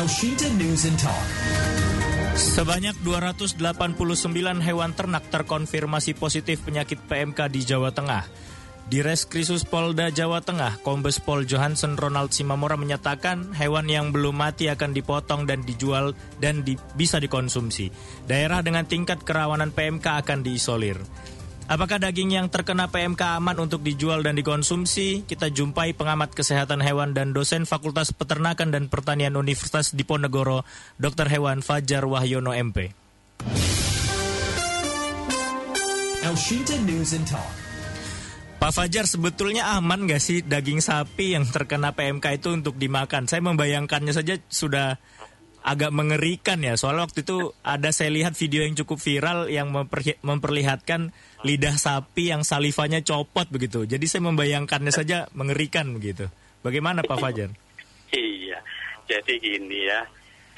Elshinta News and Talk. Sebanyak 289 hewan ternak terkonfirmasi positif penyakit PMK di Jawa Tengah. Di Reskrisus Polda Jawa Tengah, Kombes Pol Johansen Ronald Simamora menyatakan hewan yang belum mati akan dipotong dan dijual dan di, bisa dikonsumsi. Daerah dengan tingkat kerawanan PMK akan diisolir. Apakah daging yang terkena PMK aman untuk dijual dan dikonsumsi? Kita jumpai pengamat kesehatan hewan dan dosen Fakultas Peternakan dan Pertanian Universitas Diponegoro, Dr. Hewan Fajar Wahyono MP. Elshinta News and Talk. Pak Fajar, sebetulnya aman nggak sih daging sapi yang terkena PMK itu untuk dimakan? Saya membayangkannya saja sudah agak mengerikan ya. Soal waktu itu ada saya lihat video yang cukup viral yang memperlihatkan lidah sapi yang salivanya copot begitu. Jadi saya membayangkannya saja mengerikan begitu. Bagaimana Pak Fajar? Iya, jadi gini ya.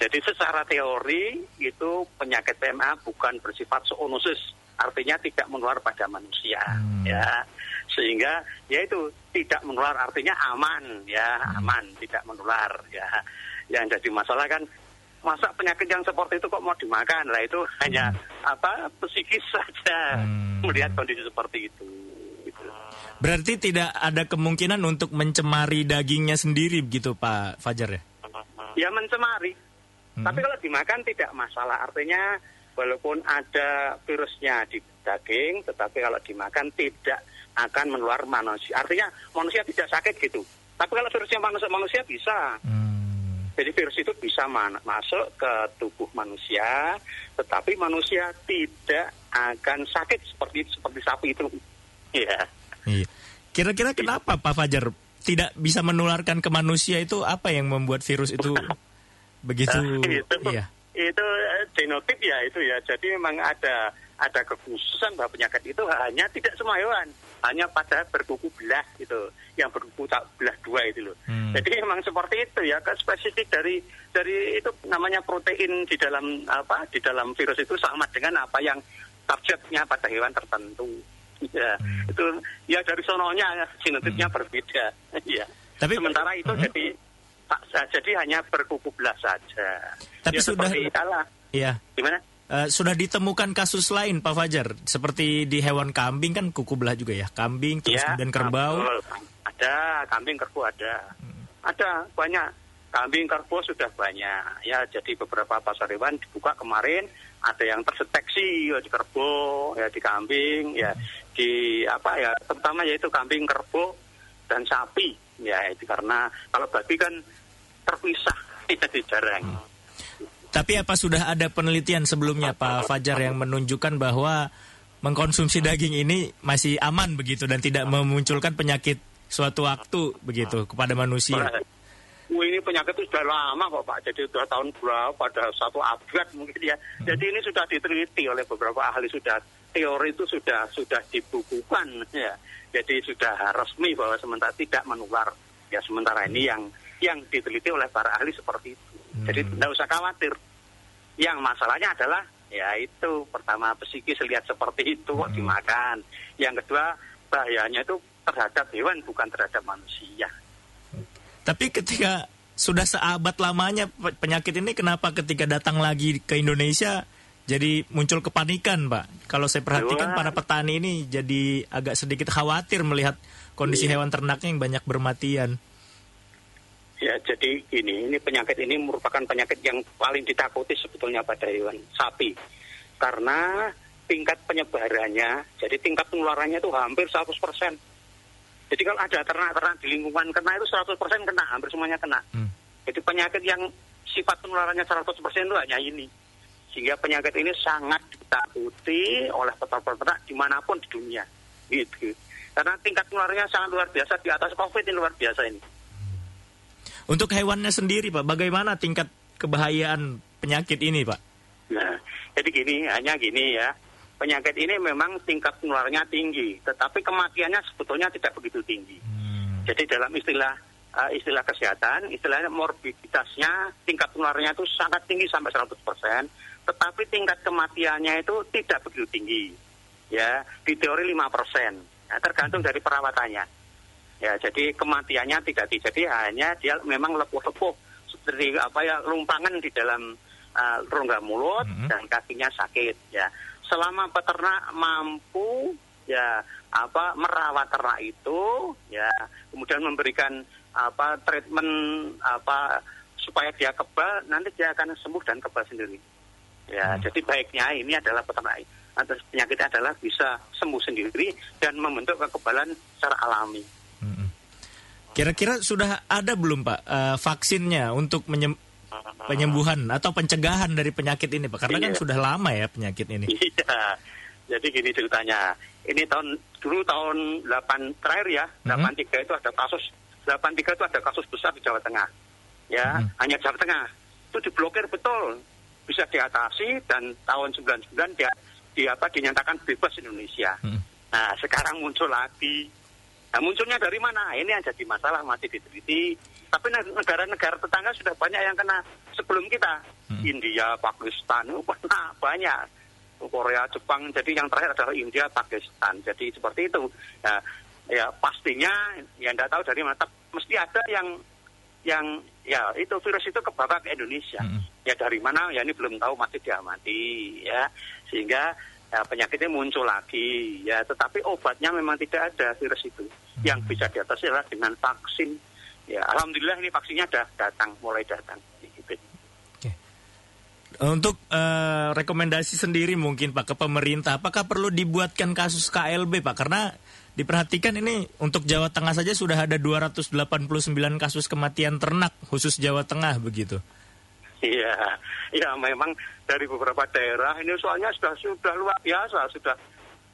Jadi secara teori itu penyakit PMA bukan bersifat zoonosis, artinya tidak menular pada manusia, ya. Sehingga ya itu tidak menular artinya aman, ya aman, tidak menular, ya. Yang jadi masalah kan masa penyakit yang seperti itu kok mau dimakan lah itu hanya apa psikis saja melihat kondisi seperti itu. Gitu. Berarti tidak ada kemungkinan untuk mencemari dagingnya sendiri begitu Pak Fajar ya? ya mencemari. Tapi kalau dimakan tidak masalah. Artinya walaupun ada virusnya di daging, tetapi kalau dimakan tidak akan menular manusia. Artinya manusia tidak sakit gitu. Tapi kalau virusnya manusia, manusia bisa. Jadi virus itu bisa ma- masuk ke tubuh manusia, tetapi manusia tidak akan sakit seperti seperti sapi itu. Iya. Iya. Kira-kira kenapa Pak Fajar tidak bisa menularkan ke manusia itu apa yang membuat virus itu begitu? Itu Iya. itu eh, genotip ya itu ya. Jadi memang ada ada kekhususan bahwa penyakit itu hanya tidak semua hewan, hanya pada berkuku belah gitu, yang berkuku tak belah dua itu loh. Hmm. Jadi memang seperti itu ya, kan spesifik dari dari itu namanya protein di dalam apa di dalam virus itu sama dengan apa yang targetnya pada hewan tertentu. Ya, Hmm. itu ya dari sononya ya, genotipnya berbeda. Ya. Tapi- sementara itu Hmm. jadi tak- jadi hanya berkuku belah saja. Tapi Ya, sudah-. Iya. Gimana? Eh, sudah ditemukan kasus lain Pak Fajar seperti di hewan kambing kan kuku belah juga ya kambing terus Ya, kemudian kerbau. Ada, kambing kerbau ada. Ada, banyak. Kambing kerbau sudah banyak. Ya, jadi beberapa pasar hewan dibuka kemarin, ada yang terdeteksi ya, di kerbau, ya di kambing, ya di apa ya, terutama yaitu kambing kerbau dan sapi. Ya, itu karena kalau babi kan terpisah, jadi jarang. Tapi apa sudah ada penelitian sebelumnya Pak Fajar yang menunjukkan bahwa mengkonsumsi daging ini masih aman begitu dan tidak memunculkan penyakit suatu waktu begitu kepada manusia? Ini penyakit itu sudah lama kok Pak. Jadi sudah tahun berapa, pada satu abad mungkin ya. Jadi ini sudah diteliti oleh beberapa ahli sudah teori itu sudah sudah dibukukan ya. Jadi sudah resmi bahwa sementara tidak menular. Ya sementara ini yang yang diteliti oleh para ahli seperti itu. Jadi tidak usah khawatir. Yang masalahnya adalah ya itu pertama psikis lihat seperti itu kok dimakan. Yang kedua bahayanya itu terhadap hewan bukan terhadap manusia. Tapi ketika sudah seabad lamanya pe- penyakit ini kenapa ketika datang lagi ke Indonesia jadi muncul kepanikan, Pak? Kalau saya perhatikan Wah. para petani ini jadi agak sedikit khawatir melihat kondisi Iya. hewan ternaknya yang banyak bermatian. Ya, jadi ini ini penyakit ini merupakan penyakit yang paling ditakuti sebetulnya pada hewan sapi. Karena tingkat penyebarannya, jadi tingkat penularannya itu hampir 100%. Jadi kalau ada ternak-ternak di lingkungan kena itu 100% kena, hampir semuanya kena. Hmm. Jadi penyakit yang sifat penularannya 100% itu hanya ini. Sehingga penyakit ini sangat ditakuti oleh peternak-peternak di mana pun di dunia. Gitu. Karena tingkat penularannya sangat luar biasa di atas COVID ini luar biasa ini. Untuk hewannya sendiri, Pak, bagaimana tingkat kebahayaan penyakit ini, Pak? Nah, jadi gini, hanya gini ya. Penyakit ini memang tingkat penularannya tinggi, tetapi kematiannya sebetulnya tidak begitu tinggi. Jadi dalam istilah uh, istilah kesehatan, istilahnya morbiditasnya, tingkat penularannya itu sangat tinggi sampai 100%, tetapi tingkat kematiannya itu tidak begitu tinggi. Ya, di teori 5%. Ya, tergantung dari perawatannya. Ya, jadi kematiannya tidak. Jadi hanya dia memang lepuh-lepuh seperti apa ya lumpangan di dalam uh, rongga mulut Mhm. dan kakinya sakit ya. Selama peternak mampu ya apa merawat ternak itu ya kemudian memberikan apa treatment apa supaya dia kebal nanti dia akan sembuh dan kebal sendiri. Ya, Hmm. jadi baiknya ini adalah peternak atau penyakitnya adalah bisa sembuh sendiri dan membentuk kekebalan secara alami. Kira-kira sudah ada belum Pak eh, vaksinnya untuk menyem- penyembuhan atau pencegahan dari penyakit ini Pak? Karena kan Iya. sudah lama ya penyakit ini. Iya. Jadi gini ceritanya. Ini tahun dulu tahun 8 terakhir ya, Mhm. 83 itu ada kasus 83 itu ada kasus besar di Jawa Tengah. Ya, Mhm. hanya Jawa Tengah. Itu diblokir betul. Bisa diatasi dan tahun 99 dia di apa dinyatakan bebas Indonesia. Mm. Nah, sekarang muncul lagi. Nah, munculnya dari mana? Ini yang jadi masalah masih diteliti. Tapi neg- negara-negara tetangga sudah banyak yang kena sebelum kita. Hmm. India, Pakistan, pernah banyak. Korea, Jepang. Jadi yang terakhir adalah India, Pakistan. Jadi seperti itu. Nah, ya pastinya ya tidak tahu dari mana. Tapi Mesti ada yang yang ya itu virus itu kebawa ke Indonesia. Mm. Ya dari mana? Ya ini belum tahu masih diamati ya. Sehingga ya, penyakitnya muncul lagi ya. Tetapi obatnya memang tidak ada virus itu. Yang bisa diatasi adalah dengan vaksin. Ya alhamdulillah ini vaksinnya sudah datang, mulai datang. Gitu. Untuk eh, rekomendasi sendiri mungkin Pak ke pemerintah, apakah perlu dibuatkan kasus KLB Pak? Karena diperhatikan ini untuk Jawa Tengah saja sudah ada 289 kasus kematian ternak khusus Jawa Tengah begitu. Iya, ya memang dari beberapa daerah ini soalnya sudah sudah luar biasa, sudah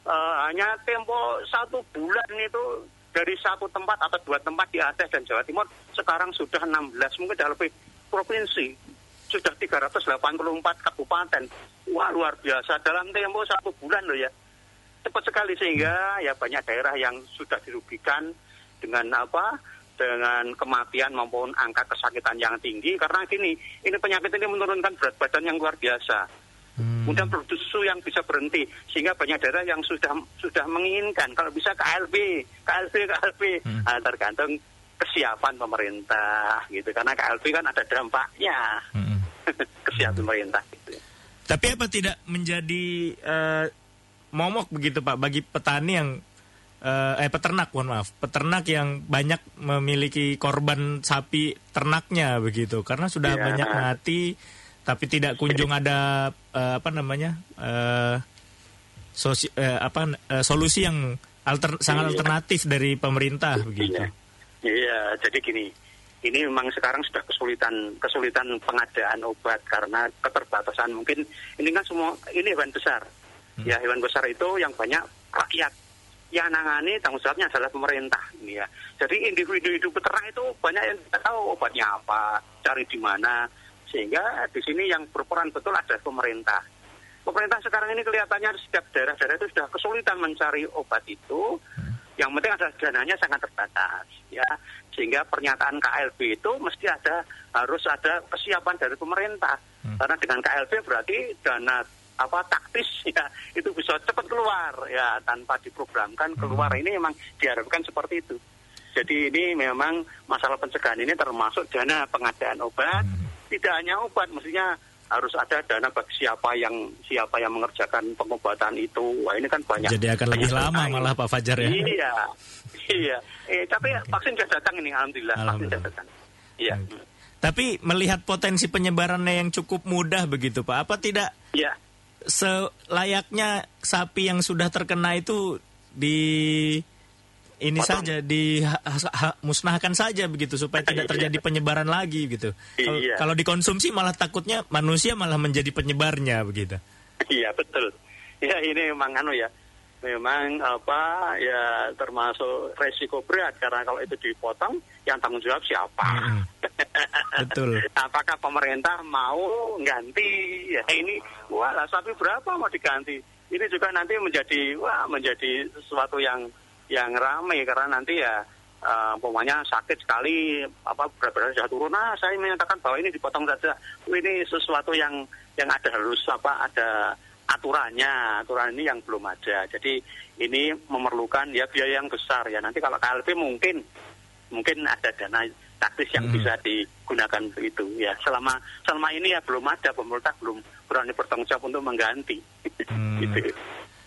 eh, hanya tempo satu bulan itu dari satu tempat atau dua tempat di Aceh dan Jawa Timur sekarang sudah 16 mungkin sudah lebih provinsi sudah 384 kabupaten. Wah luar biasa. Dalam tempo satu bulan loh ya. Cepat sekali sehingga ya banyak daerah yang sudah dirugikan dengan apa dengan kematian maupun angka kesakitan yang tinggi. Karena gini ini penyakit ini menurunkan berat badan yang luar biasa Hmm. kemudian produksi susu yang bisa berhenti sehingga banyak daerah yang sudah sudah menginginkan kalau bisa KLB KLB KLB Hmm. Nah, tergantung kesiapan pemerintah gitu karena KLB kan ada dampaknya Mm-mm. kesiapan pemerintah gitu. Tapi apa tidak menjadi eh, momok begitu Pak bagi petani yang eh, eh peternak mohon maaf peternak yang banyak memiliki korban sapi ternaknya begitu karena sudah Iya. banyak mati tapi tidak kunjung ada eh, apa namanya eh, sosi- eh, apa eh, solusi yang alter, sangat Iya. alternatif dari pemerintah begitu. Iya. Iya, jadi gini, ini memang sekarang sudah kesulitan kesulitan pengadaan obat karena keterbatasan mungkin ini kan semua ini hewan besar. Ya hewan besar itu yang banyak rakyat. Yang nangani tanggung jawabnya adalah pemerintah. Ini ya. Jadi individu-individu peternak itu banyak yang tidak tahu obatnya apa, cari di mana. Sehingga di sini yang berperan betul adalah pemerintah. Pemerintah sekarang ini kelihatannya setiap daerah-daerah itu sudah kesulitan mencari obat itu. Yang penting adalah dananya sangat terbatas, ya. Sehingga pernyataan KLB itu mesti ada harus ada kesiapan dari pemerintah. Karena dengan KLB berarti dana apa taktis ya itu bisa cepat keluar ya tanpa diprogramkan keluar ini memang diharapkan seperti itu. Jadi ini memang masalah pencegahan ini termasuk dana pengadaan obat, tidak hanya obat, mestinya harus ada dana bagi siapa yang siapa yang mengerjakan pengobatan itu. Wah ini kan banyak. Jadi akan lebih lama malah Pak Fajar ya. Iya, iya. Eh, tapi vaksin sudah datang ini, alhamdulillah. Vaksin Alhamdulillah. sudah datang. Iya, Oke. Tapi melihat potensi penyebarannya yang cukup mudah begitu Pak, apa tidak iya. selayaknya sapi yang sudah terkena itu di ini Potong. saja dimusnahkan saja begitu supaya tidak Iya. terjadi penyebaran lagi gitu. Kalau Iya. kalau dikonsumsi malah takutnya manusia malah menjadi penyebarnya begitu. Iya betul. Ya ini memang anu ya, memang apa ya termasuk resiko berat karena kalau itu dipotong, yang tanggung jawab siapa? Mm-mm. Betul. Apakah pemerintah mau ganti? Ya ini wah sapi berapa mau diganti? Ini juga nanti menjadi wah menjadi sesuatu yang yang ramai karena nanti ya eh, umpamanya sakit sekali apa berat badan sudah turun. Nah saya menyatakan bahwa ini dipotong saja. Ini sesuatu yang yang ada harus apa ada aturannya. Aturan ini yang belum ada. Jadi ini memerlukan ya biaya yang besar. Ya nanti kalau KLB mungkin mungkin ada dana taktis yang Hmm. bisa digunakan untuk itu. Ya selama selama ini ya belum ada pemerintah belum berani bertanggung jawab untuk mengganti. Hmm. gitu.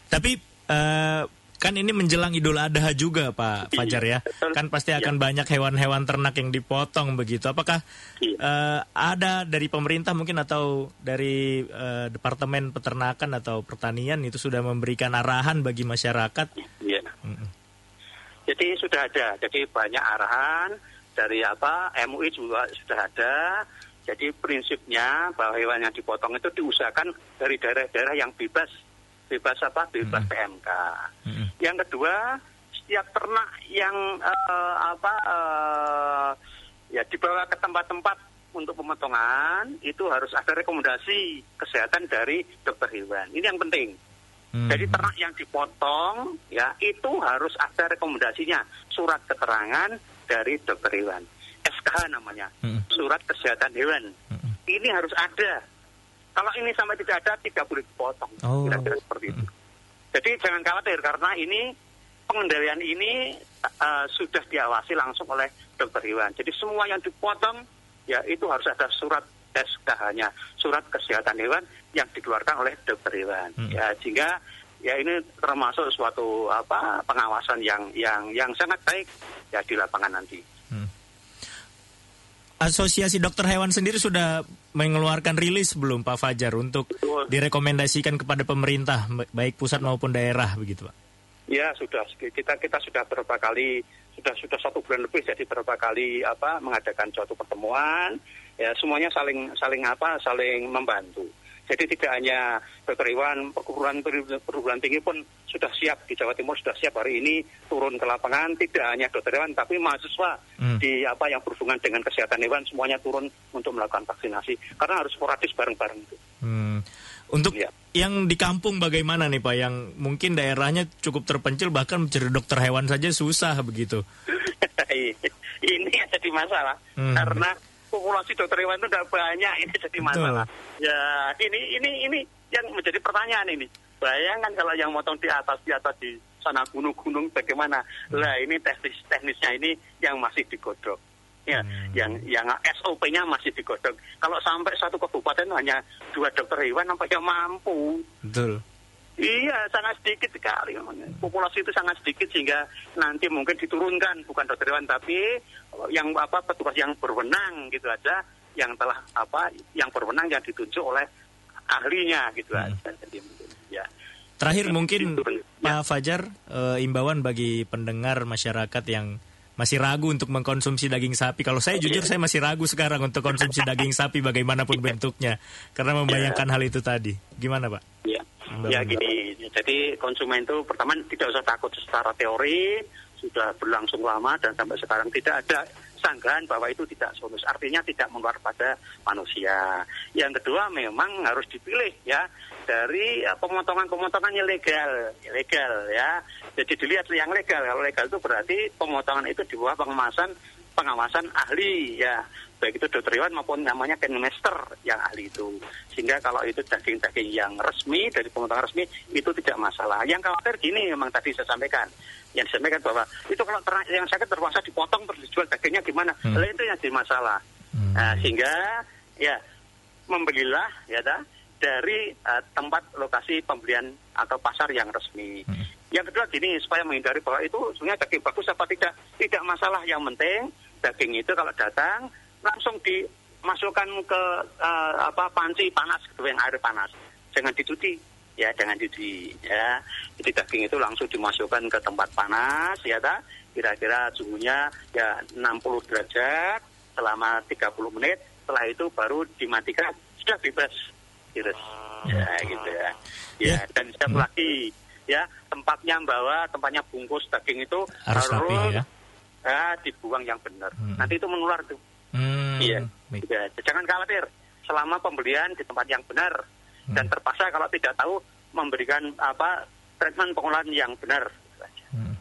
Tapi eh, kan ini menjelang Idul Adha juga Pak Fajar ya. Kan pasti akan Iya. banyak hewan-hewan ternak yang dipotong begitu. Apakah eh, ada dari pemerintah mungkin atau dari eh, Departemen Peternakan atau Pertanian itu sudah memberikan arahan bagi masyarakat? Iya. Mm-mm. Jadi sudah ada, jadi banyak arahan dari apa MUI juga sudah ada. Jadi prinsipnya bahwa hewan yang dipotong itu diusahakan dari daerah-daerah yang bebas, bebas apa? Bebas Hmm. PMK. Mm-mm. Yang kedua, setiap ternak yang eh, apa eh, ya dibawa ke tempat-tempat untuk pemotongan itu harus ada rekomendasi kesehatan dari dokter hewan. Ini yang penting. Hmm. Jadi ternak yang dipotong ya itu harus ada rekomendasinya surat keterangan dari dokter hewan SKH namanya Mm-mm. surat kesehatan hewan Mm-mm. ini harus ada kalau ini sampai tidak ada tidak boleh dipotong Oh. kira-kira seperti itu jadi jangan khawatir karena ini pengendalian ini uh, sudah diawasi langsung oleh dokter hewan jadi semua yang dipotong ya itu harus ada surat SKH-nya surat kesehatan hewan yang dikeluarkan oleh dokter hewan Hmm. ya sehingga ya ini termasuk suatu apa pengawasan yang yang yang sangat baik ya di lapangan nanti. Asosiasi Dokter Hewan sendiri sudah mengeluarkan rilis belum Pak Fajar untuk direkomendasikan kepada pemerintah baik pusat maupun daerah begitu Pak? Ya sudah kita kita sudah beberapa kali sudah sudah satu bulan lebih jadi beberapa kali apa mengadakan suatu pertemuan ya semuanya saling saling apa saling membantu. Jadi tidak hanya dokter Iwan perguruan perguruan tinggi pun sudah siap di Jawa Timur sudah siap hari ini turun ke lapangan tidak hanya dokter hewan tapi mahasiswa Hmm. di apa yang berhubungan dengan kesehatan hewan semuanya turun untuk melakukan vaksinasi karena harus sporadis bareng-bareng itu. Hmm. Untuk Iya. yang di kampung bagaimana nih Pak? Yang mungkin daerahnya cukup terpencil bahkan mencari dokter hewan saja susah begitu. ini yang jadi masalah Hmm. karena populasi dokter hewan itu tidak banyak ini jadi masalah. Ya ini ini ini yang menjadi pertanyaan ini. Bayangkan kalau yang motong di atas di atas di sana gunung-gunung bagaimana? Lah ini teknis teknisnya ini yang masih digodok. Ya, Hmm. yang yang SOP-nya masih digodok. Kalau sampai satu kabupaten hanya dua dokter hewan, nampaknya mampu. Betul. Iya, sangat sedikit sekali. Populasi itu sangat sedikit sehingga nanti mungkin diturunkan bukan dokter hewan tapi yang apa petugas yang berwenang gitu aja yang telah apa yang berwenang yang ditunjuk oleh ahlinya gitu Hmm. aja. Jadi mungkin ya. Terakhir mungkin Itu, ya. Pak Fajar eh, imbauan bagi pendengar masyarakat yang masih ragu untuk mengkonsumsi daging sapi. Kalau saya jujur saya masih ragu sekarang untuk konsumsi daging sapi bagaimanapun bentuknya karena membayangkan hal itu tadi. Gimana Pak? Ya, Ya gini. Jadi konsumen itu pertama tidak usah takut secara teori sudah berlangsung lama dan sampai sekarang tidak ada sanggahan bahwa itu tidak solus. Artinya tidak menular pada manusia. Yang kedua memang harus dipilih ya dari eh, pemotongan-pemotongan yang legal, legal ya. Jadi dilihat yang legal. Kalau legal itu berarti pemotongan itu di bawah pengawasan pengawasan ahli ya baik itu dokter hewan maupun namanya kenmaster yang ahli itu sehingga kalau itu daging-daging yang resmi dari pemotongan resmi itu tidak masalah yang khawatir gini memang tadi saya sampaikan yang disampaikan bahwa itu kalau ternak yang sakit terpaksa dipotong terus dijual dagingnya gimana Hmm. Itu yang jadi masalah Hmm. nah, sehingga ya membelilah ya dah, dari eh, tempat lokasi pembelian atau pasar yang resmi. Hmm. Yang kedua gini supaya menghindari bahwa itu sebenarnya daging bagus apa tidak tidak masalah yang penting daging itu kalau datang langsung dimasukkan ke eh, apa panci panas gitu yang air panas. Jangan dicuci. Ya jangan dicuci ya. Jadi daging itu langsung dimasukkan ke tempat panas ya ta. Kira-kira suhunya ya 60 derajat selama 30 menit. Setelah itu baru dimatikan. Sudah bebas. Virus. Ya. Gitu ya. Ya Ya. dan satu Hmm. lagi ya tempatnya bawa tempatnya bungkus daging itu Harus rapi ya. ya, dibuang yang benar. Hmm. nanti itu menular tuh Iya. baik. Ya, jangan khawatir. Selama pembelian di tempat yang benar dan Hmm. terpaksa kalau tidak tahu memberikan apa treatment pengolahan yang benar. Hmm.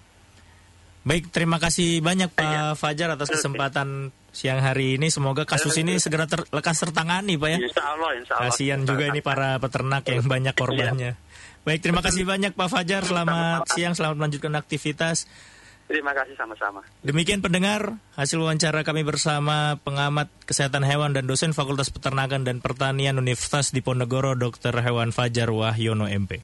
Baik, terima kasih banyak Pak Iya. Fajar atas kesempatan siang hari ini. Semoga kasus ini segera ter- lekas tertangani, Pak ya. Insya Allah, insya Allah. Kasihan juga ini para peternak yang banyak korbannya. Baik, terima kasih banyak Pak Fajar. Selamat siang, selamat melanjutkan aktivitas. Terima kasih sama-sama. Demikian pendengar, hasil wawancara kami bersama pengamat kesehatan hewan dan dosen Fakultas Peternakan dan Pertanian Universitas Diponegoro Dr. Hewan Fajar Wahyono MP.